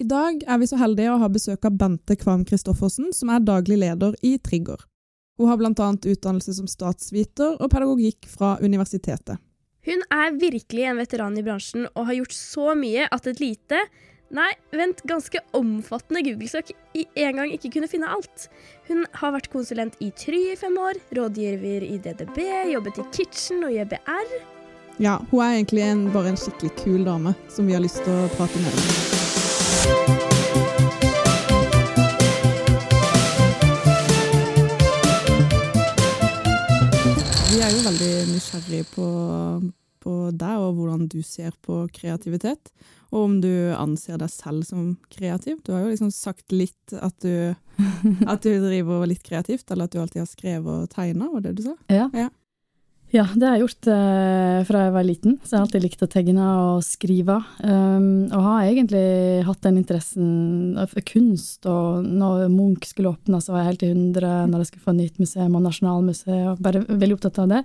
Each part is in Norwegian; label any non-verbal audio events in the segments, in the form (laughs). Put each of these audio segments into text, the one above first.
I dag er vi så heldige å ha besøk av Bente Kvam Christoffersen, som er daglig leder i Trigger. Hun har bl.a. utdannelse som statsviter og pedagogikk fra universitetet. Hun er virkelig en veteran i bransjen og har gjort så mye at et lite, nei, vent, ganske omfattende Google-søk i en gang ikke kunne finne alt. Hun har vært konsulent i Try i fem år, rådgiver i DDB, jobbet i Kitchen og JBR. Ja, hun er egentlig en, bare en skikkelig kul dame som vi har lyst til å prate med om. Vi er jo veldig nysgjerrig på, på deg og hvordan du ser på kreativitet. Og om du anser deg selv som kreativ. Du har jo liksom sagt litt at du, (laughs) at du driver litt kreativt, eller at du alltid har skrevet og tegna, var det du sa? Ja. Ja. Ja, det har jeg gjort eh, fra jeg var liten, så jeg har alltid likt å tegne og skrive. Um, og har egentlig hatt den interessen for kunst, og når Munch skulle åpne, så var jeg helt i hundre når jeg skulle få nytt museum og Nasjonalmuseet, bare veldig opptatt av det.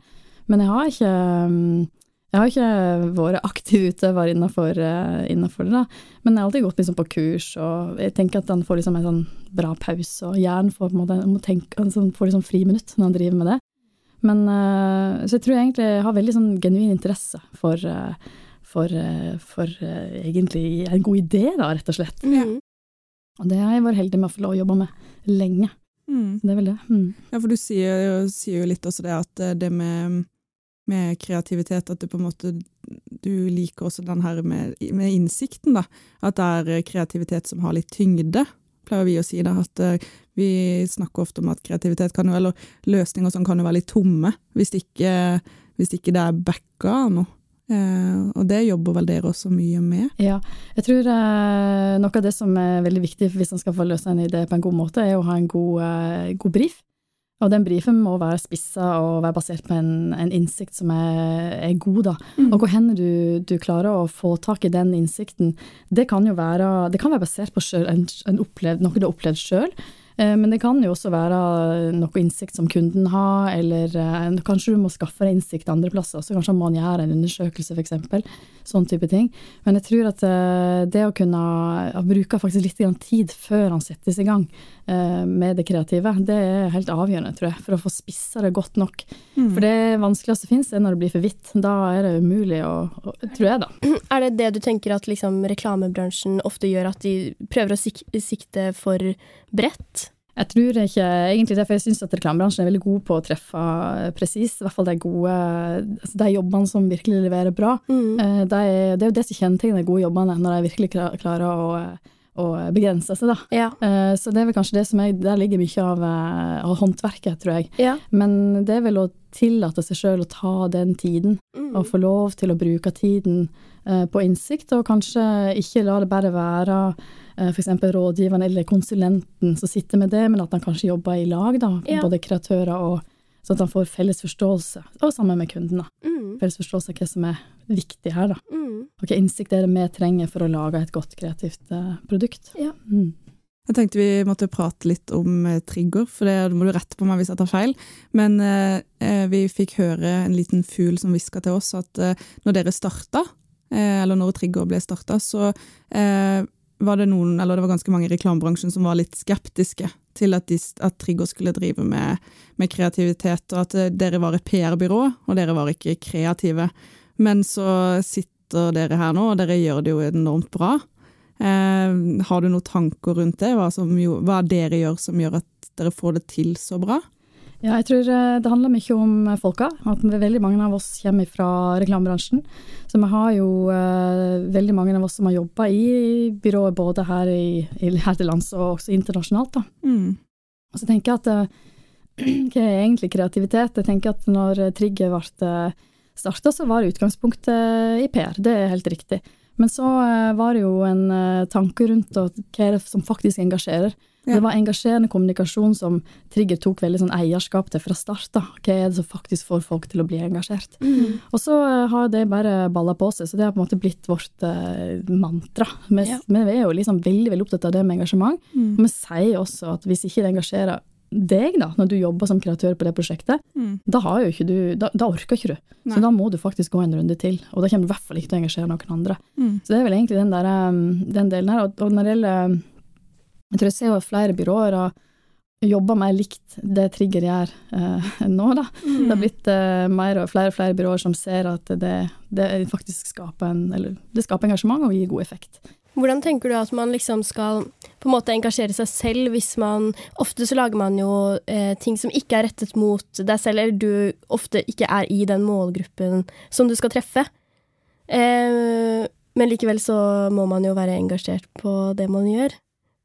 Men jeg har ikke, um, jeg har ikke vært aktiv utøver innenfor, uh, innenfor det, da. Men jeg har alltid gått liksom på kurs, og jeg tenker at han får liksom en sånn bra pause, og hjernen får på en måte, må tenke, altså, får liksom friminutt når han driver med det. Men uh, Så jeg tror jeg egentlig har veldig sånn genuin interesse for, uh, for, uh, for egentlig en god idé, da, rett og slett. Mm. Og det har jeg vært heldig med å få lov å jobbe med lenge. Mm. Det er vel det. Mm. Ja, for du sier, jo- sier jo litt også det at eh, det med, med kreativitet, at du på en måte du liker også den her med, med innsikten, da. At det er eh, kreativitet som har litt tyngde, pleier vi å si. da, at eh, Vi snakker ofte om at kreativitet kan jo, eller løsninger som kan jo være litt tomme, hvis ikke, hvis ikke det er backa av noe. Eh, og det jobber vel dere også mye med? Ja. Jeg tror eh, noe av det som er veldig viktig hvis man skal få løse en idé på en god måte, er å ha en god, eh, god brief. Og den brifen må være spissa og være basert på en, en innsikt som er, er god, da. Mm. Og hvor hen du, du klarer å få tak i den innsikten, det kan jo være, det kan være basert på selv, en, en opplevd, noe du har opplevd sjøl. Men det kan jo også være noe innsikt som kunden har, eller eh, kanskje du må skaffe deg innsikt andre plasser. Så kanskje man gjøre en undersøkelse, f.eks. Sånn type ting. Men jeg tror at eh, det å kunne bruke faktisk litt tid før han settes i gang eh, med det kreative, det er helt avgjørende, tror jeg, for å få spissa det godt nok. Mm. For det vanskeligste som finnes, er når det blir for hvitt. Da er det umulig å, å Tror jeg, da. (clears throat) Er det det du tenker at liksom, reklamebransjen ofte gjør, at de prøver å sik sikte for bredt? Jeg tror ikke egentlig det, for jeg syns at reklamebransjen er veldig god på å treffe presis. I hvert fall de gode altså de jobbene som virkelig leverer bra. Mm. Eh, de, det er jo det som kjennetegner de gode jobbene, når de virkelig klarer å, å begrense seg, da. Ja. Eh, Så det er vel kanskje det som jeg Der ligger mye av, eh, av håndverket, tror jeg. ja. Men det er vel å tillate seg sjøl å ta den tiden, Mm. og få lov til å bruke tiden eh, på innsikt, og kanskje ikke la det bare være f.eks. rådgiveren eller konsulenten som sitter med det, men at han kanskje jobber i lag, da, Ja. både kreatører og Sånn at han får felles forståelse, og sammen med kunden. da. Mm. Felles forståelse av hva som er viktig her, da. Mm. Og hva innsikt er det vi trenger for å lage et godt kreativt uh, produkt. Ja. Mm. Jeg tenkte vi måtte prate litt om eh, trigger, for det må du rette på meg hvis jeg tar feil. Men eh, eh, vi fikk høre en liten fugl som hviska til oss at eh, når dere starta, eh, eller når Trigger ble starta, så var det noen, eller det var ganske mange i reklamebransjen som var litt skeptiske til at, de, at Trigger skulle drive med, med kreativitet, og at eh, dere var et PR-byrå, og dere var ikke kreative. Men så sitter dere her nå, og dere gjør det jo enormt bra. Eh, har du noen tanker rundt det? Hva, som hva dere gjør som gjør at dere får det til så bra? Ja, jeg tror eh, det handler mye om folka. At veldig mange av oss kommer fra reklamebransjen. Så vi har jo eh, veldig mange av oss som har jobba i byrået både her, i, i, her til lands og også internasjonalt. Da. Mm. Og så tenker jeg at eh, (clears throat) hva er egentlig kreativitet? Jeg tenker at når Trigger ble starta, så var utgangspunktet i PR. Det er helt riktig. Men så eh, var det jo en eh, tanke rundt hva er det som faktisk engasjerer. Ja. Det var engasjerende kommunikasjon som Trigger tok veldig sånn eierskap til fra start. da. Hva er det som faktisk får folk til å bli engasjert? Mm. Og så eh, har det bare balla på seg, så det har på en måte blitt vårt eh, mantra. Vi, Ja. vi er jo liksom veldig veldig opptatt av det med engasjement. Mm. Og vi sier også at hvis ikke det engasjerer deg, da, når du jobber som kreatør på det prosjektet, Mm. da, har jo ikke du, da, da orker ikke du. Nei. Så da må du faktisk gå en runde til, og da kommer du i hvert fall ikke til å engasjere noen andre. Mm. Så det er vel egentlig den, der, um, den delen her. Og, og når det gjelder Jeg tror jeg ser jo at flere byråer har jobber mer likt det Trigger gjør eh, nå, da. Det har blitt eh, mer og flere og flere byråer som ser at det, det faktisk skaper en, eller det skaper engasjement og gir god effekt. Hvordan tenker du at man liksom skal på en måte engasjere seg selv hvis man Ofte så lager man jo eh, ting som ikke er rettet mot deg selv, eller du ofte ikke er i den målgruppen som du skal treffe. Eh, men likevel så må man jo være engasjert på det man gjør.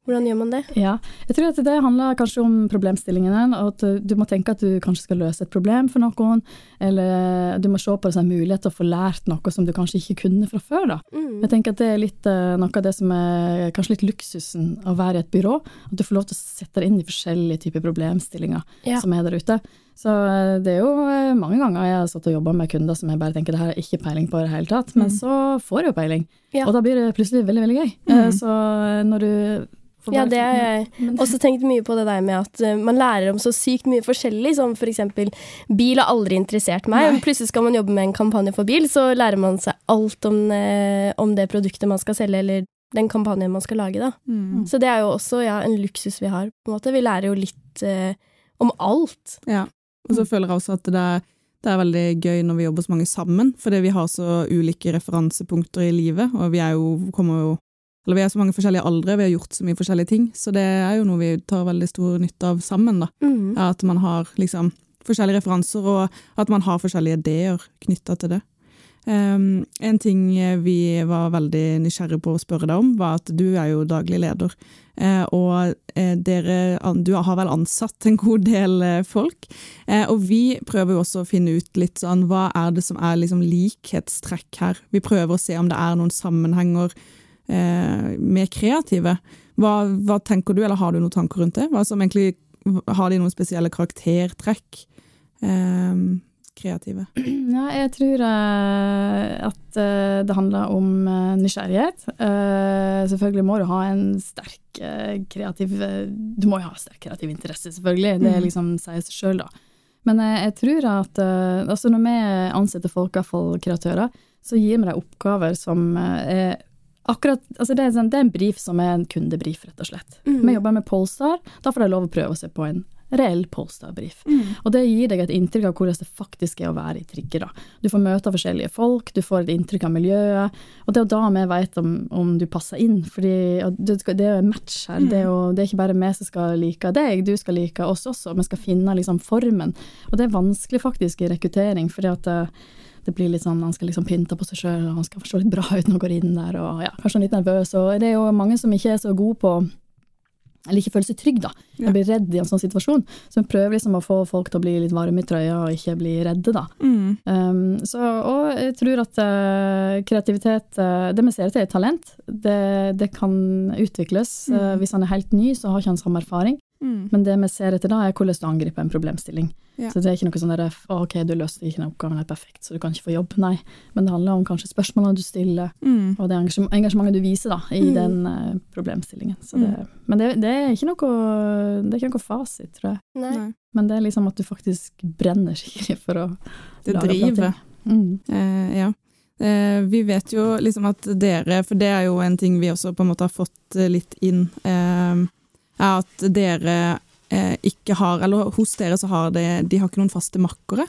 Hvordan gjør man det? Ja, jeg tror at det handler kanskje om problemstillingene, at du må tenke at du kanskje skal løse et problem for noen, eller du må se på det som en mulighet til å få lært noe som du kanskje ikke kunne fra før. da. Mm. Jeg tenker at det er litt eh, noe av det som er kanskje litt luksusen å være i et byrå, at du får lov til å sette deg inn i forskjellige typer problemstillinger Ja. som er der ute. Så eh, det er jo eh, mange ganger jeg har satt og jobba med kunder som jeg bare tenker det her er ikke peiling på i det hele tatt, men så får jeg jo peiling, Ja. og da blir det plutselig veldig, veldig gøy. Eh, Mm. Så når du får Ja, det har jeg også tenkt mye på det der med at man lærer om så sykt mye forskjellig, som for eksempel bil har aldri interessert meg. Nei. Plutselig skal man jobbe med en kampanje for bil, så lærer man seg alt om, om det produktet man skal selge, eller den kampanjen man skal lage, da. Mm. Så det er jo også ja, en luksus vi har, på en måte. Vi lærer jo litt eh, om alt. Ja. Og så føler jeg også at det er, det er veldig gøy når vi jobber så mange sammen, fordi vi har så ulike referansepunkter i livet, og vi er jo, kommer jo eller vi er så mange forskjellige aldre, vi har gjort så mye forskjellige ting, så det er jo noe vi tar veldig stor nytte av sammen, da. Mm. At man har liksom forskjellige referanser, og at man har forskjellige ideer knytta til det. Um, en ting vi var veldig nysgjerrige på å spørre deg om, var at du er jo daglig leder. Uh, og eh, dere, du har vel ansatt en god del eh, folk. Uh, og vi prøver jo også å finne ut litt sånn, hva er det som er liksom likhetstrekk her? Vi prøver å se om det er noen sammenhenger uh, med kreative. Hva, hva tenker du, eller har du noen tanker rundt det? Hva som egentlig, har de noen spesielle karaktertrekk? Eh, kreative. (clears throat) Ja, jeg tror eh, at eh, det handler om eh, nysgjerrighet. Selvfølgelig må du ha en sterk kreativ Du må jo ha sterk kreativ interesse, selvfølgelig. Det Mhm. liksom sier seg sjøl, da. Men jeg tror at altså når vi ansetter folk, iallfall kreatører, så gir vi dem oppgaver som er akkurat Altså det er, en, det er en brief som er en kundebrief, rett og slett. Mm. Vi jobber med Polestar, da får de lov å prøve seg på en reell Polestar-brief. Og det gir deg et inntrykk av hvordan det faktisk er å være i Trigger. Da. Du får møte forskjellige folk, du får et inntrykk av miljøet, og det er da vi vet om, om du passer inn. fordi det, det er match her. Det, er jo, det er ikke bare vi som skal like deg, du skal like oss også. Vi skal finne liksom formen. Og det er vanskelig faktisk i rekruttering, fordi at eh, det blir litt sånn, Han skal liksom pynte på seg sjøl, han skal se litt bra ut når han går inn der, og ja, kanskje litt nervøs. og Det er jo mange som ikke er så gode på eller ikke føle seg trygg, da. Jeg blir redd i en sånn situasjon. Så vi prøver liksom å få folk til å bli litt varme i trøya og ikke bli redde, da. Mm. Um, så, og jeg tror at uh, kreativitet uh, Det vi ser etter, er talent. Det, det kan utvikles. Mm. Uh, hvis han er helt ny, så har ikke han samme erfaring. Mm. Men det vi ser etter da, er hvordan du angriper en problemstilling. Ja. Så det er ikke noe sånn der ok, du løste ikke den oppgaven helt perfekt, så du kan ikke få jobb. Nei. Men det handler om kanskje spørsmålene du stiller, Mm. og det engasjementet du viser da, i Mm. den uh, problemstillingen. Så det, Men det, det, er ikke noe, det er ikke noe fasit, tror jeg. Nei. Men det er liksom at du faktisk brenner skikkelig for å Det driver. Mm. Eh, ja. Eh, vi vet jo liksom at dere, for det er jo en ting vi også på en måte har fått eh, litt inn, eh, er at dere eh, ikke har, eller hos dere så har det, de har ikke noen faste makkere,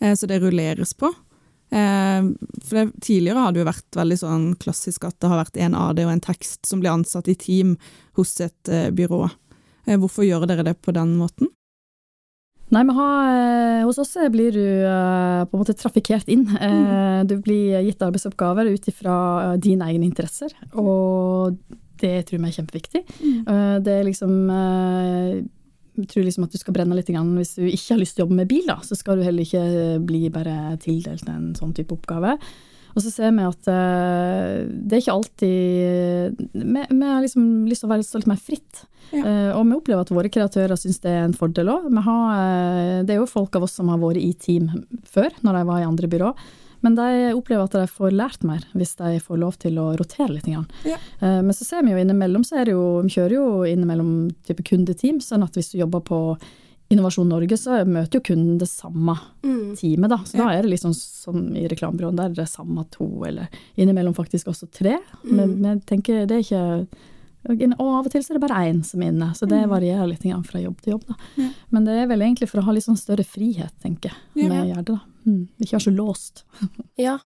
eh, så det rulleres på. Eh, for det, tidligere har det jo vært veldig sånn klassisk at det har vært en AD og en tekst som blir ansatt i team hos et eh, byrå. Eh, hvorfor gjør dere det på den måten? Nei, men ha, eh, hos oss blir du på en måte trafikkert inn. Eh, Du blir gitt arbeidsoppgaver ut ifra dine egne interesser, og det tror jeg er kjempeviktig. Mm. Det er liksom eh, jeg tror liksom at du skal brenne litt. Grann. Hvis du ikke har lyst til å jobbe med bil, da, så skal du heller ikke bli bare tildelt en sånn type oppgave. Og så ser vi at eh, det er ikke alltid Vi, har liksom lyst til å være litt mer fritt. Ja. Eh, og vi opplever at våre kreatører syns det er en fordel òg. Det er jo folk av oss som har vært i team før, når de var i andre byrå. Men de opplever at de får lært mer hvis de får lov til å rotere litt. Ja. Eh, Men så ser vi jo innimellom, så er det jo, vi kjører jo innimellom type kundeteam, sånn at hvis du jobber på Innovasjon Norge, så møter jo kunden det samme Mm. teamet, da. Så Ja. da er det liksom som i reklamebyråen, der er det samme to, eller innimellom faktisk også tre. Men, men jeg tenker det er ikke og av og til så er det bare én som er inne, så det varierer litt fra jobb til jobb. Ja. Men det er vel egentlig for å ha litt sånn større frihet, tenker jeg, Ja. jeg å gjøre det. da. Mm. Ikke være så låst. (laughs) Ja.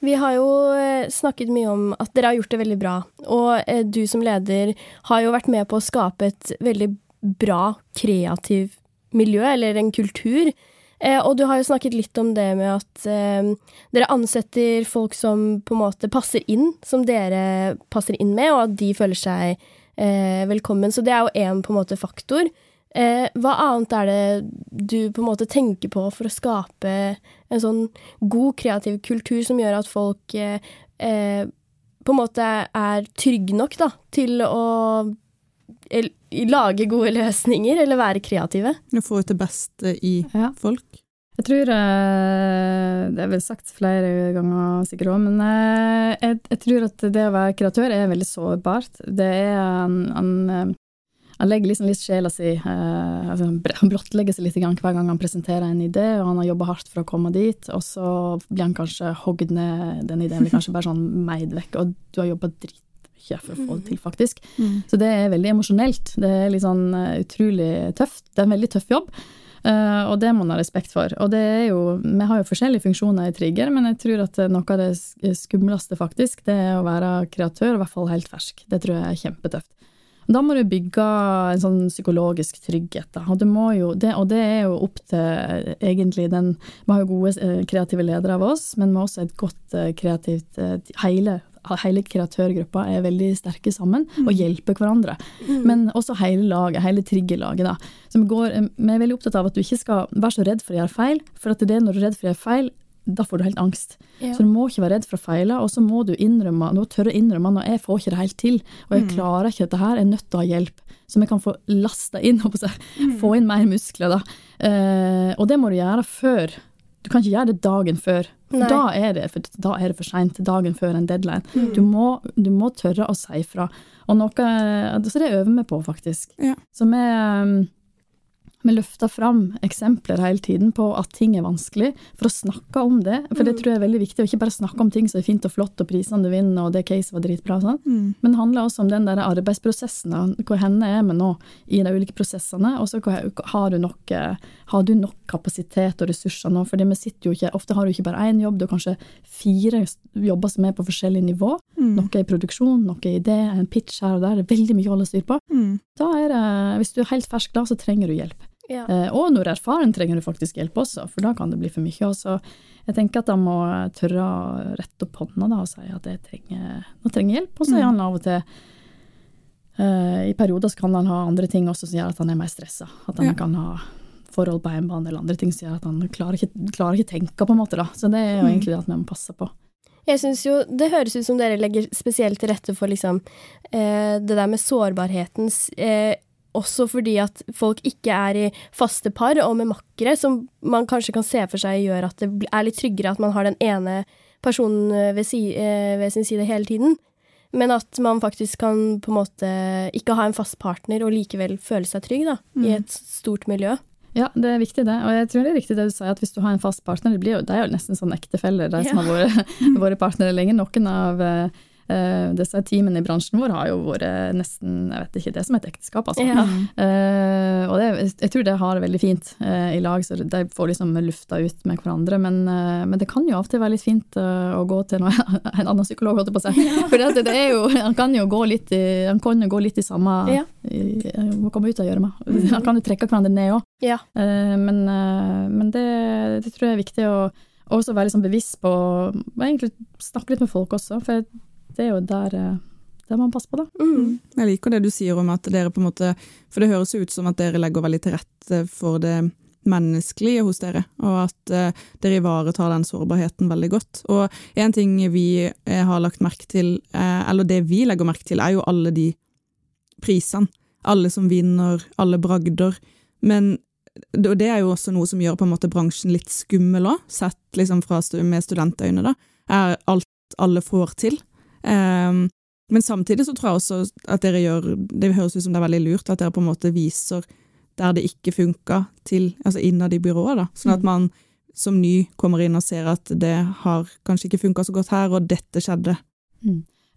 Vi har jo eh, snakket mye om at dere har gjort det veldig bra, og eh, du som leder har jo vært med på å skape et veldig bra, kreativ miljø, eller en kultur. Eh, og du har jo snakket litt om det med at eh, dere ansetter folk som på en måte passer inn, som dere passer inn med, og at de føler seg eh, velkommen. Så det er jo én på en måte faktor. Eh, hva annet er det du på en måte tenker på for å skape en sånn god kreativ kultur som gjør at folk eh, på en måte er trygge nok da, til å lage gode løsninger eller være kreative? Få ut det beste i Ja. folk. Jeg tror eh, Det er vel sagt flere ganger sikkert òg, men eh, jeg, jeg tror at det å være kreatør er veldig sårbart. Det er en, en eh, Han legger liksom litt sjela si eh, altså Han blottlegger seg litt grann hver gang han presenterer en idé, og han har jobba hardt for å komme dit, og så blir han kanskje hogd ned, den ideen blir kanskje bare sånn meid vekk, og du har jobba dritmye for å få det til, faktisk. Så det er veldig emosjonelt. Det er litt sånn eh, utrolig tøft. Det er en veldig tøff jobb. Uh, og det må man ha respekt for. Og det er jo, vi har jo forskjellige funksjoner i Trigger, men jeg tror at noe av det sk- skumleste faktisk, det er å være kreatør, i hvert fall helt fersk. Det tror jeg er kjempetøft. Da må du bygge en sånn psykologisk trygghet. Da. Og, jo, det, og det er jo opp til eh, egentlig den Vi har jo gode eh, kreative ledere av oss, men vi har også et godt eh, kreativt eh, Hele, hele kreatørgruppa er veldig sterke sammen og hjelper hverandre. Men også hele laget, hele triggerlaget. da. Så vi, går, eh, vi er veldig opptatt av at du ikke skal være så redd for å gjøre feil, for at det er når du er redd for å gjøre feil, da får du helt angst. Ja. Så du må ikke være redd for å feile, og så må du innrømme, du må tørre å innrømme når jeg får ikke det helt til, og jeg klarer ikke dette her, jeg er nødt til å ha hjelp. Så vi kan få lasta inn, (laughs) jeg, få inn mer muskler, da. Eh, og det må du gjøre før. Du kan ikke gjøre det dagen før. Nei. da er det for, da er det for seint. Dagen før en deadline. Du, må, du må tørre å si fra. Og noe, så det øver vi på, faktisk. Ja. Så vi, um, vi løfter fram eksempler hele tiden på at ting er vanskelig, for å snakke om det. For det tror jeg er veldig viktig, å ikke bare snakke om ting som er fint og flott, og prisene du vinner, og det caset var dritbra, sånn. Mm. men det handler også om den der arbeidsprosessen. Hvor henne er vi nå i de ulike prosessene, og så har du nok, eh, har du nok kapasitet og ressurser nå. fordi vi sitter jo ikke, Ofte har du ikke bare én jobb, du har kanskje fire jobber som er på forskjellig nivå. Noe er produksjon, noe er idé, en pitch her og der. Det er veldig mye å holde styr på. Mm. Da er det, Hvis du er helt fersk da, så trenger du hjelp. Ja. Eh, og når er erfaren, trenger du faktisk hjelp også, for da kan det bli for mye. Også. jeg tenker at han må tørre å rette opp hånda da, og si at jeg trenger, nå trenger hjelp. Og så er han av og til uh, I perioder så kan han ha andre ting også som gjør at han er mer stressa. At han Ja. kan ha forhold på hjemmebane eller andre ting som gjør at han klarer ikke, klarer ikke tenke, på en måte. da. Så det er jo egentlig det at vi må passe på. Jeg synes jo Det høres ut som dere legger spesielt til rette for liksom eh, det der med sårbarheten. s- Eh, også fordi at folk ikke er i faste par og med makkere, som man kanskje kan se for seg gjør at det er litt tryggere at man har den ene personen eh, ved, si, eh, ved sin side hele tiden. Men at man faktisk kan på en måte ikke ha en fast partner og likevel føle seg trygg da, i et stort miljø. Ja, det er viktig det. Og jeg tror det er riktig det du sier, at hvis du har en fast partner, det, blir jo, det er jo nesten sånn ektefeller, de som har vært, (laughs) vært partnere lenge. Noen av eh, eh, disse teamene i bransjen vår har jo vært nesten, jeg vet ikke, det som et ekteskap, altså. Ja. Uh, og det, jeg tror det har det veldig fint uh, i lag, så de får liksom lufta ut med hverandre. Men, men det kan jo av og til være litt fint å gå til noe, (laughs) en annen psykolog, holdt jeg på å si. For det, det er jo, han kan jo gå litt i, han kan jo gå litt i samme Ja. i, Må komme ut av gjørma. (laughs) Han kan jo trekke hverandre ned òg. Ja. Eh, Men, men det, det tror jeg er viktig å også være liksom bevisst på Egentlig snakke litt med folk også, for det er jo der, eh, der man passer på, da. Mm. Jeg liker det du sier om at dere på en måte For det høres ut som at dere legger veldig til rette for det menneskelige hos dere, og at uh, dere ivaretar den sårbarheten veldig godt. Og en ting vi eh, har lagt merke til, uh, eller det vi legger merke til, er jo alle de prisene. Alle som vinner, alle bragder. Men og det er jo også noe som gjør på en måte bransjen litt skummel òg, sett liksom fra, med studentøyne, da, er alt alle får til. Ehm, men samtidig så tror jeg også at dere gjør Det høres ut som det er veldig lurt at dere på en måte viser der det ikke funka, til altså innad i byrået, da. Sånn at man som ny kommer inn og ser at det har kanskje ikke funka så godt her, og dette skjedde.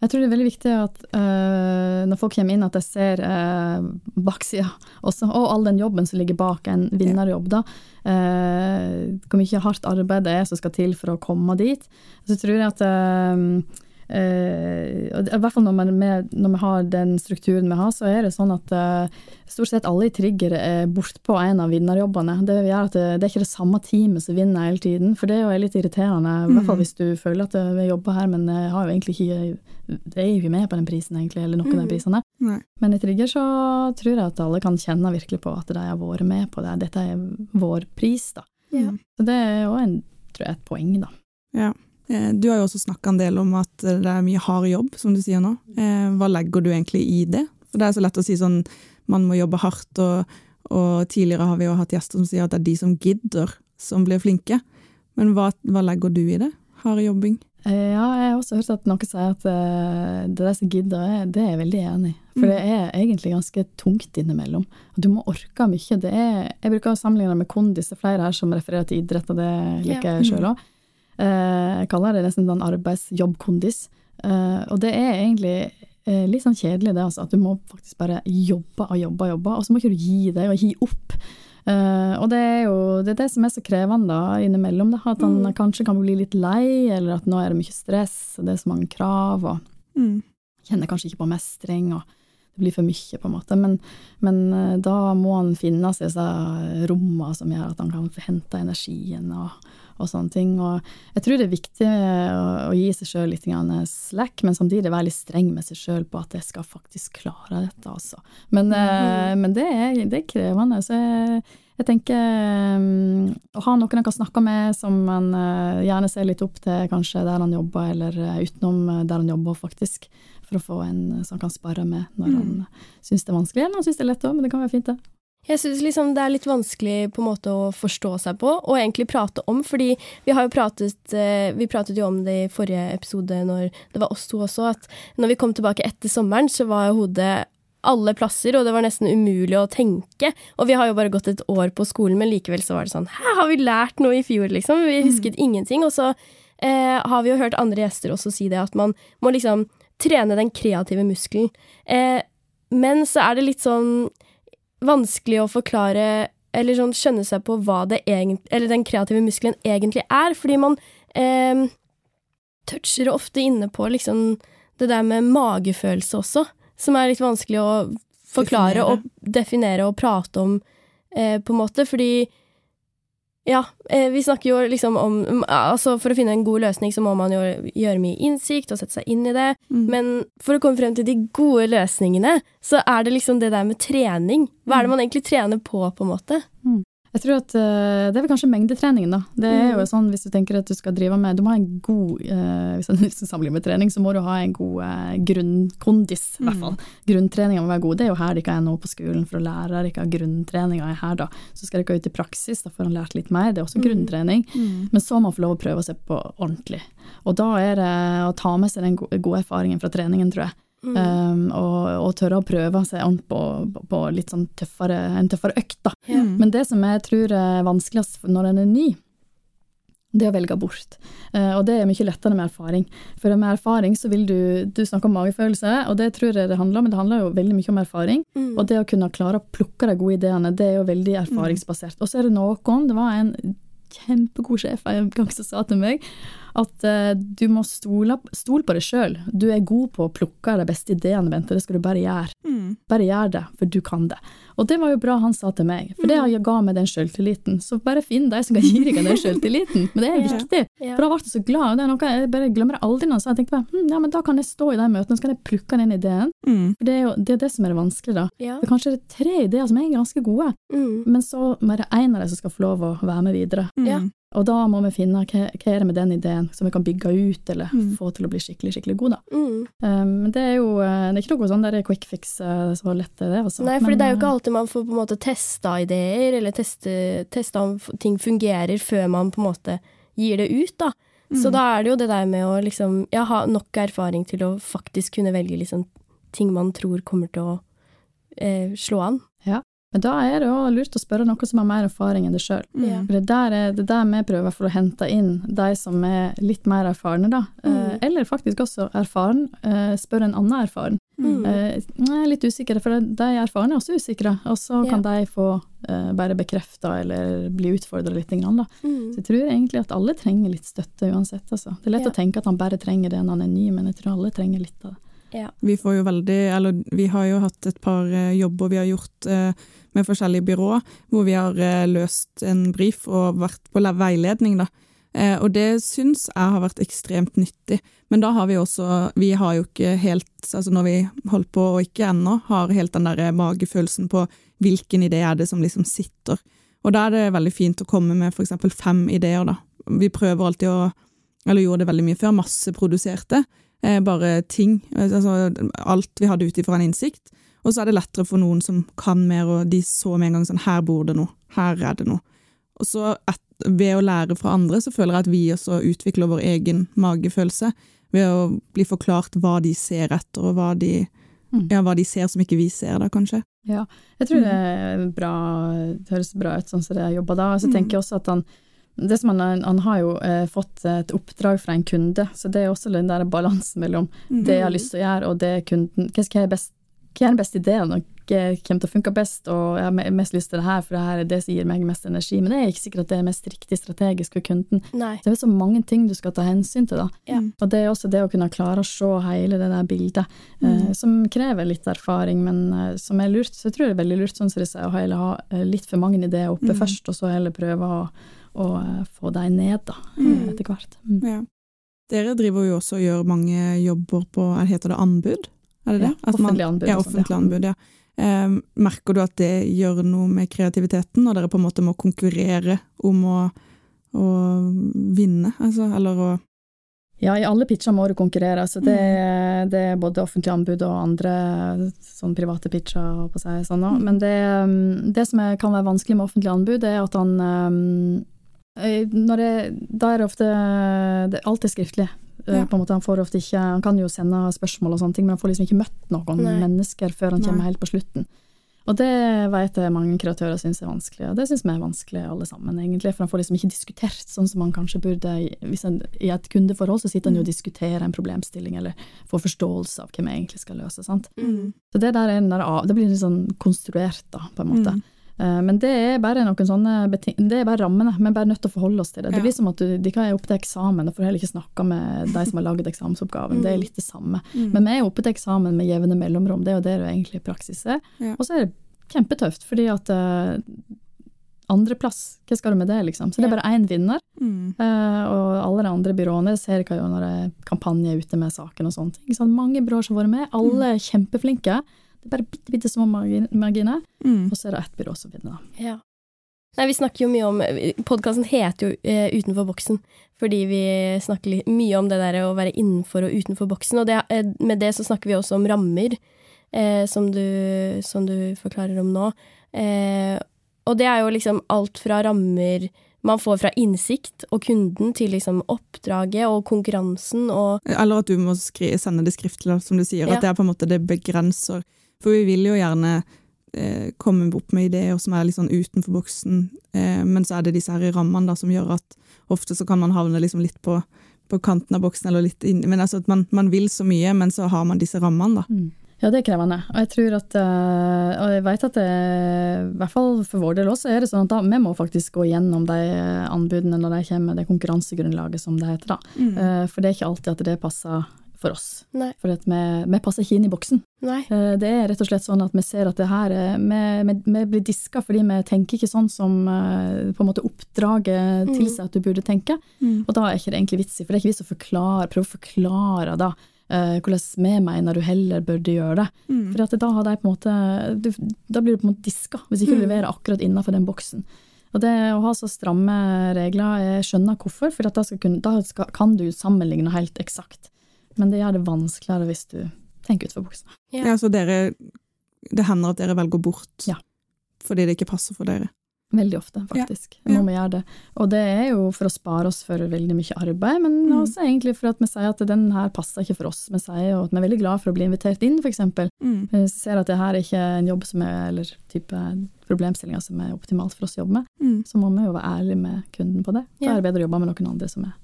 Jeg tror det er veldig viktig at uh, når folk kommer inn, at de ser uh, baksida også, og all den jobben som ligger bak en vinnerjobb. da. Uh, hvor mye hardt arbeid det er som skal til for å komme dit. Så tror jeg at eh, eh, og I hvert fall når, man, med, når vi har den strukturen vi har, så er det sånn at uh, stort sett alle i Trigger er bortpå en av vinnerjobbene. Det gjør at det, det er ikke det samme teamet som vinner hele tiden, for det er jo litt irriterende. I hvert fall hvis du føler at eh, vi jobber her, men jeg har jo egentlig ikke det er jo ikke med på den prisen, egentlig, eller noen av de prisene. Nei. Men i Trigger så tror jeg at alle kan kjenne virkelig på at de har vært med på det. Dette er vår pris, da. Ja. Så det er jo en, tror jeg, et poeng, da. Ja. Eh, Du har jo også snakka en del om at det er mye hard jobb, som du sier nå. Eh, Hva legger du egentlig i det? For det er så lett å si sånn man må jobbe hardt, og, og tidligere har vi jo hatt gjester som sier at det er de som gidder, som blir flinke. Men hva, hva legger du i det? Hard jobbing? Eh, Ja, jeg har også hørt at noen sier at det der som gidder, er- det er jeg veldig enig i. For det er egentlig ganske tungt innimellom. Du må orke mye. Det er, jeg bruker å sammenligne med kondis. Det er flere her som refererer til idrett, og det liker jeg sjøl òg. Jeg kaller det nesten sånn arbeidsjobb-kondis. Eh, Og det er egentlig eh, litt sånn kjedelig, det, altså. At du må faktisk bare jobbe og jobbe og jobbe, og så må ikke du gi deg og gi opp. Uh, og det er jo det, er det som er så krevende da, innimellom. Da, at han kanskje kan bli litt lei, eller at nå er det mye stress, og det er så mange krav, og Mm. kjenner kanskje ikke på mestring, og det blir for mye, på en måte. Men, men eh, da må han finne seg disse rommene som gjør at han kan få hente energien og, og sånne ting. Og jeg tror det er viktig å, å gi seg sjøl litt grann slack, men samtidig være litt streng med seg sjøl på at jeg skal faktisk klare dette, altså. Men, mm. men det, er, det er krevende. Så jeg, jeg tenker um, å ha noen en kan snakke med som man eh, gjerne ser litt opp til, kanskje der han jobber, eller eh, utenom eh, der han jobber, faktisk. For å få en eh, som han kan spare med når han syns det er vanskelig, eller han syns det er lett òg, men det kan være fint, det. Jeg syns liksom det er litt vanskelig på en måte å forstå seg på, og egentlig prate om, fordi vi har jo pratet eh, Vi pratet jo om det i forrige episode når det var oss to også, at når vi kom tilbake etter sommeren, så var hodet alle plasser, og det var nesten umulig å tenke. Og vi har jo bare gått et år på skolen, men likevel så var det sånn Hæ, har vi lært noe i fjor, liksom? Vi husket ingenting. Og så eh, har vi jo hørt andre gjester også si det, at man må liksom trene den kreative muskelen. Eh, men så er det litt sånn vanskelig å forklare eller sånn skjønne seg på hva det egent, eller den kreative muskelen egentlig er, fordi man eh, toucher ofte inne på liksom det der med magefølelse også, som er litt vanskelig å forklare Definere. og definere og prate om, eh, på en måte, fordi ja, eh, vi snakker jo liksom om Altså, for å finne en god løsning, så må man jo gjøre mye innsikt og sette seg inn i det. Mm. Men for å komme frem til de gode løsningene, så er det liksom det der med trening. Hva er det man egentlig trener på, på en måte? Jeg tror at eh, Det er vel kanskje mengdetreningen, da. Det er jo Mm. sånn hvis du tenker at du skal drive med Du må ha en god eh, Hvis du (laughs) sammenligner med trening, så må du ha en god eh, grunnkondis, i hvert fall. Grunntreninga må være god. Det er jo her de ikke er nå på skolen, for å lære dere grunntreninga er her, da. Så skal dere ut i praksis, da får han lært litt mer. Det er også grunntrening. Men så må man få lov å prøve seg på ordentlig. Og da er det å ta med seg den gode erfaringen fra treningen, tror jeg. Um, og, og tørre å prøve seg an på, på, på litt sånn tøffere, en tøffere økt, da. Ja. Mm. Men det som jeg tror er vanskeligst når en er ny, det er å velge bort. Uh, og det er mye lettere med erfaring. For med erfaring så vil du Du snakker om magefølelse, og det tror jeg det handler om, men det handler jo veldig mye om erfaring. Mm. Og det å kunne klare å plukke de gode ideene, det er jo veldig erfaringsbasert. Og så er det noen Det var en kjempegod sjef en gang som sa til meg at uh, du må stole, stole på deg sjøl. Du er god på å plukke de beste ideene, Bente. Det skal du bare gjøre. Mm. Bare gjør det, for du kan det. Og det var jo bra han sa til meg, for det jeg ga meg den sjøltilliten. Så bare finn de som kan gi deg den sjøltilliten. Men det er (laughs) viktig. Ja. For da ble jeg så glad. og Det er noe jeg bare glemmer det aldri. nå, Så jeg tenkte bare, hm, ja, men da kan jeg stå i de møtene, så kan jeg plukke den ideen. Mm. For det er jo det, er det som er det vanskelige, da. Ja. For kanskje det er tre ideer som er ganske gode, Mm. men så bare en av dem som skal få lov å være med videre. Mm. Ja. Og da må vi finne hva, hva er det med den ideen som vi kan bygge ut, eller Mm. få til å bli skikkelig, skikkelig god, da. Mm. Um, Men det er jo eh, det er ikke noe sånn der quick fix eh, så lett er det, altså. Nei, for det er jo ikke eh, alltid man får på en måte testa ideer, eller teste, testa om ting fungerer, før man på en måte gir det ut, da. Så Mm. da er det jo det der med å liksom ja, ha nok erfaring til å faktisk kunne velge liksom ting man tror kommer til å eh, slå an. Men da er det jo lurt å spørre noen som har mer erfaring enn deg sjøl. Mm. For det der er det der vi prøver for å hente inn de som er litt mer erfarne, da. Eh, Mm. Eller faktisk også erfaren. Eh, spør en annen erfaren. Mm. Eh, jeg er litt usikre, for de erfarne er også usikre, og så kan de få bare bekrefta eller bli utfordra litt. Da. Mm. Så jeg tror egentlig at alle trenger litt støtte uansett. Altså. Det er lett Ja. å tenke at han bare trenger det når han er ny, men jeg tror alle trenger litt av det. Vi får jo veldig, eller vi har jo hatt et par jobber vi har gjort eh, med forskjellige byråer, hvor vi har eh, løst en brief og vært på veiledning, da. Eh, Og det syns jeg har vært ekstremt nyttig. Men da har vi også Vi har jo ikke helt Altså når vi holdt på, og ikke ennå, har helt den der magefølelsen på hvilken idé er det som liksom sitter. Og da er det veldig fint å komme med eksempel fem ideer, da. Vi prøver alltid å Eller gjorde det veldig mye før, masseproduserte. Eh, bare ting. Altså alt vi hadde ut ifra en innsikt. Og så er det lettere for noen som kan mer, og de så med en gang sånn Her bor det noe. Her er det noe. Og så et, ved å lære fra andre, så føler jeg at vi også utvikler vår egen magefølelse. Ved å bli forklart hva de ser etter, og hva de, Mm. ja, hva de ser som ikke vi ser, da, kanskje. Ja, Jeg tror det er bra, det høres bra ut sånn som det er jobba da. Og så Mm. tenker jeg også at han det som han, han har jo eh, fått et oppdrag fra en kunde, så det er også den der balansen mellom Mm. det jeg har lyst til å gjøre, og det kunden Hva hva er, best, hva er den beste ideen, og hva kommer til å funke best, og jeg har mest lyst til det her, for det her er det som gir meg mest energi. Men det er ikke sikkert at det er mest riktig strategisk for kunden. Nei. Det er så mange ting du skal ta hensyn til, da. Ja. Og det er også det å kunne klare å se hele det der bildet, eh, som krever litt erfaring, men eh, som er lurt. Så jeg tror det er veldig lurt, sånn som det sier, å heller ha eh, litt for mange ideer oppe Mm. først, og så heller prøve å, å eh, få dem ned, da, eh, Mm. etter hvert. Mm. Ja. Dere driver jo også og gjør mange jobber på er- Heter det anbud? Er det det? Ja, offentlig anbud Ja, og offentlig anbud, ja. Eh, merker du at det gjør noe med kreativiteten, når dere på en måte må konkurrere om å, å vinne, altså, eller å Ja, i alle pitcher må du konkurrere, så det, Mm. det er både offentlig anbud og andre sånn private pitcher, på seg, sånn. Mm. men det, um, det som er, kan være vanskelig med offentlig anbud, er at han um, eh, det, Da er det ofte det er alltid skriftlig. Eh, Ja. På en måte, han, får ofte ikke, han kan jo sende spørsmål og sånne ting, men han får liksom ikke møtt noen Nei. mennesker før han Nei. kommer helt på slutten. Og det vet jeg mange kreatører syns er vanskelig, og det syns vi er vanskelig alle sammen, egentlig. For han får liksom ikke diskutert sånn som man kanskje burde hvis en, I et kundeforhold så sitter han jo og diskuterer en problemstilling, eller får forståelse av hva vi egentlig skal løse. sant? Mm. Så det der er det blir litt sånn konstruert, da, på en måte. Mm. Eh, Men det er bare noen sånne det er bare rammene, vi er bare nødt til å forholde oss til det. Det blir som at du, de kan er oppe til eksamen, og får heller ikke snakke med de som har laget eksamensoppgaven. Det er litt det samme. Mm. Men vi er oppe til eksamen med jevne mellomrom, det er jo det du egentlig praksis er. Og så er det kjempetøft, fordi at uh, andreplass, hva skal du med det, liksom? Så det er bare én vinner. Mm. Eh, og alle de andre byråene ser hva gjør når det er kampanje ute med saken og sånne ting. Så mange byråer som har vært med, alle er kjempeflinke. Det er bare bitte, bitte små margin- marginer, Mm. og så er det ett byrå som vinner. Ja. Nei, vi snakker jo mye om Podkasten heter jo uh, Utenfor boksen, fordi vi snakker litt, mye om det der å være innenfor og utenfor boksen. Og det, uh, med det så snakker vi også om rammer, uh, som, du, som du forklarer om nå. Eh, og det er jo liksom alt fra rammer man får fra innsikt og kunden, til liksom oppdraget og konkurransen og Eller at du må skri, sende det skriftlig, som du sier. Ja. At det er på en måte det begrenser. For vi vil jo gjerne eh, komme opp med ideer som er litt sånn utenfor boksen, eh, men så er det disse her rammene da, som gjør at ofte så kan man havne liksom litt på, på kanten av boksen, eller litt inn Men altså at man, man vil så mye, men så har man disse rammene, da. Ja, det er krevende. Og jeg tror at eh, Og jeg vet at det, i hvert fall for vår del også, er det sånn at da, vi må faktisk gå gjennom de anbudene når de kommer, det konkurransegrunnlaget som det heter, da. Mm. Eh, For det er ikke alltid at det passer for oss. Nei. For at vi, vi passer ikke inn i boksen. Nei. Eh, Det er rett og slett sånn at vi ser at det her er, vi, vi, vi blir diska fordi vi tenker ikke sånn som eh, på en måte oppdraget Mm. tilsier at du burde tenke. Mm. Og da er ikke det egentlig vits i, for det er ikke vits å forklare, prøve å forklare da eh, hvordan vi mener du heller burde gjøre det. Mm. For at da, har de på en måte, du, da blir du på en måte diska, hvis ikke du Mm. leverer akkurat innenfor den boksen. Og det å ha så stramme regler, jeg skjønner hvorfor, for da, kunne, da skal, kan du sammenligne helt eksakt. Men det gjør det vanskeligere hvis du tenker utenfor buksa. Ja. ja, så dere Det hender at dere velger bort ja. fordi det ikke passer for dere? Veldig ofte, faktisk. Ja. Må vi gjøre det. Og det er jo for å spare oss for veldig mye arbeid, men mm. også egentlig for at vi sier at den her passer ikke for oss. Vi sier jo at vi er veldig glad for å bli invitert inn, f.eks. Mm. Vi ser at det her er ikke en jobb som er, eller type problemstillinger som er optimalt for oss å jobbe med. Mm. Så må vi jo være ærlige med kunden på det. Da er det bedre å jobbe med noen andre som er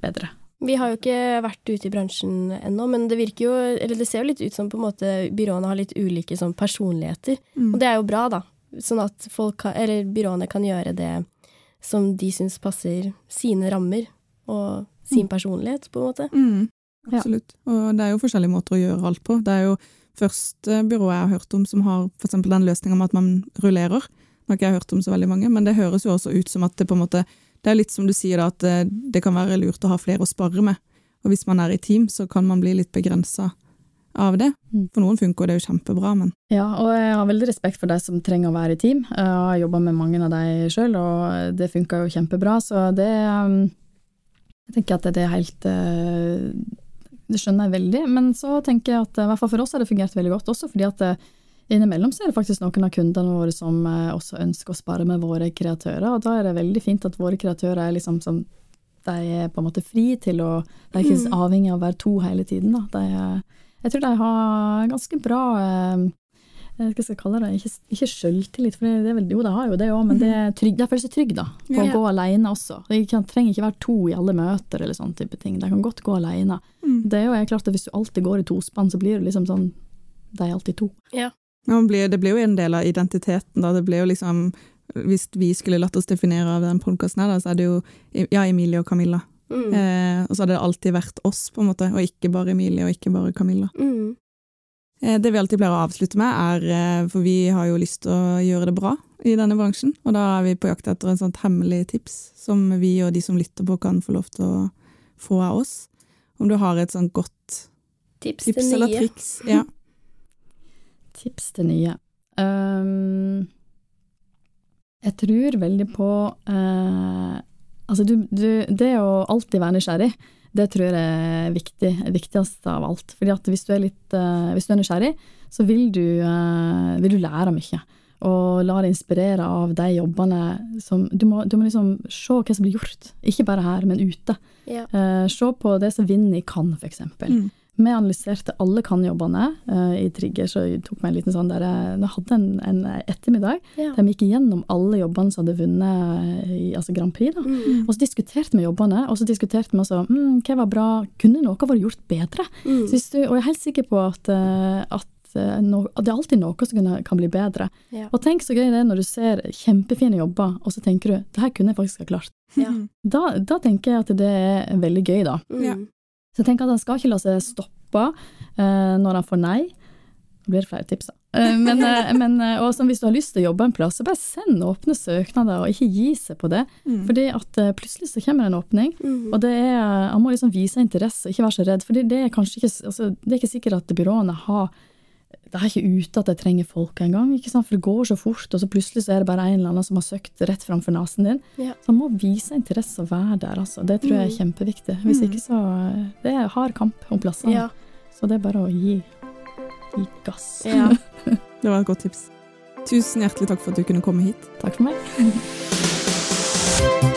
bedre. Vi har jo ikke vært ute i bransjen ennå, men det jo, eller det ser jo litt ut som på en måte byråene har litt ulike sånn personligheter. Mm. Og det er jo bra, da. Sånn at folk, eller byråene kan gjøre det som de syns passer sine rammer og sin mm. personlighet, på en måte. Mm, absolutt. Ja. Og det er jo forskjellige måter å gjøre alt på. Det er jo første byrået jeg har hørt om som har f.eks. den løsninga med at man rullerer. Det har ikke jeg hørt om så veldig mange, men det høres jo også ut som at det på en måte Det er litt som du sier, da, at det, det kan være lurt å ha flere å spare med. Og hvis man er i team, så kan man bli litt begrensa av det. Mm. For noen funker det jo kjempebra, men Ja, og jeg har veldig respekt for de som trenger å være i team. Jeg har jobba med mange av de sjøl, og det funka jo kjempebra, så det um, Jeg tenker at det er helt uh, Det skjønner jeg veldig, men så tenker jeg at i hvert fall for oss har det fungert veldig godt, også fordi at Innimellom så er det faktisk noen av kundene våre som uh, også ønsker å spare med våre kreatører, og da er det veldig fint at våre kreatører er liksom som de er på en måte fri til å De er ikke mm. avhengig av å være to hele tiden. Da. De jeg tror de har ganske bra eh, hva skal jeg kalle det, ikke, ikke sjøltillit, for det, er vel, jo, de har jo det òg, men det er trygg, de føler seg trygge da, på ja. å gå alene også. De kan, trenger ikke være to i alle møter eller sånn type ting, de kan godt gå alene. Mm. Det er jo klart at hvis du alltid går i tospann, så blir det liksom sånn, de er alltid to. Ja. Blir, det blir jo en del av identiteten, da. Det blir jo liksom Hvis vi skulle latt oss definere av den podkasten så er det jo ja, Emilie og Camilla. Mm. Eh, og så hadde det alltid vært oss, på en måte, og ikke bare Emilie og ikke bare Camilla. Mm. Eh, det vi alltid pleier å avslutte med, er eh, For vi har jo lyst til å gjøre det bra i denne bransjen, og da er vi på jakt etter en sånt hemmelig tips som vi og de som lytter på, kan få lov til å få av oss. Om du har et sånt godt tips, tips eller triks. Ja. Tips til nye. Um, jeg tror veldig på uh, Altså, du, du, det å alltid være nysgjerrig, det tror jeg er viktig, viktigst av alt. Fordi at hvis du er litt uh, hvis du er nysgjerrig, så vil du, uh, vil du lære mye. Og la deg inspirere av de jobbene som du må, du må, liksom se hva som blir gjort. Ikke bare her, men ute. Ja. Se på det som vinner i Cannes, for eksempel. Mm. Vi analyserte alle kan-jobbene uh, i Trigger, så jeg tok meg en liten sånn der Vi eh, hadde en, en ettermiddag ja. der vi gikk gjennom alle jobbene som hadde vunnet i altså Grand Prix. da. Mm. Og så diskuterte vi jobbene, og så diskuterte vi også mm, hva var bra, kunne noe vært gjort bedre? Mm. Du, og jeg er helt sikker på at, uh, at no, det er alltid noe som kan bli bedre. Ja. Og tenk så gøy det er når du ser kjempefine jobber, og så tenker du det her kunne jeg faktisk ha klart. Ja. Da, da, tenker jeg at det er veldig gøy, da. Mm. Så jeg tenker at han skal ikke la seg stoppe uh, når han får nei. Det blir flere tips, da. Uh, men, uh, (laughs) men hvis du har lyst til å jobbe en plass, så bare send åpne søknader, og ikke gi seg på det. Mm. Fordi at plutselig så kommer det en åpning, mm. og det er, han må liksom vise interesse, ikke være så redd. For det er kanskje ikke, altså, det er ikke sikkert at byråene har det er ikke ute at jeg trenger folk engang. For det går så fort, og så plutselig så er det bare en eller annen som har søkt rett framfor nesen din. Ja. Så man må vise interesse og være der, altså. Det tror jeg er mm. kjempeviktig. Hvis mm. ikke så Det er hard kamp om plassene. Ja. Så det er bare å gi, gi gass. Ja. (laughs) det var et godt tips. Tusen hjertelig takk for at du kunne komme hit. Takk for meg. (laughs)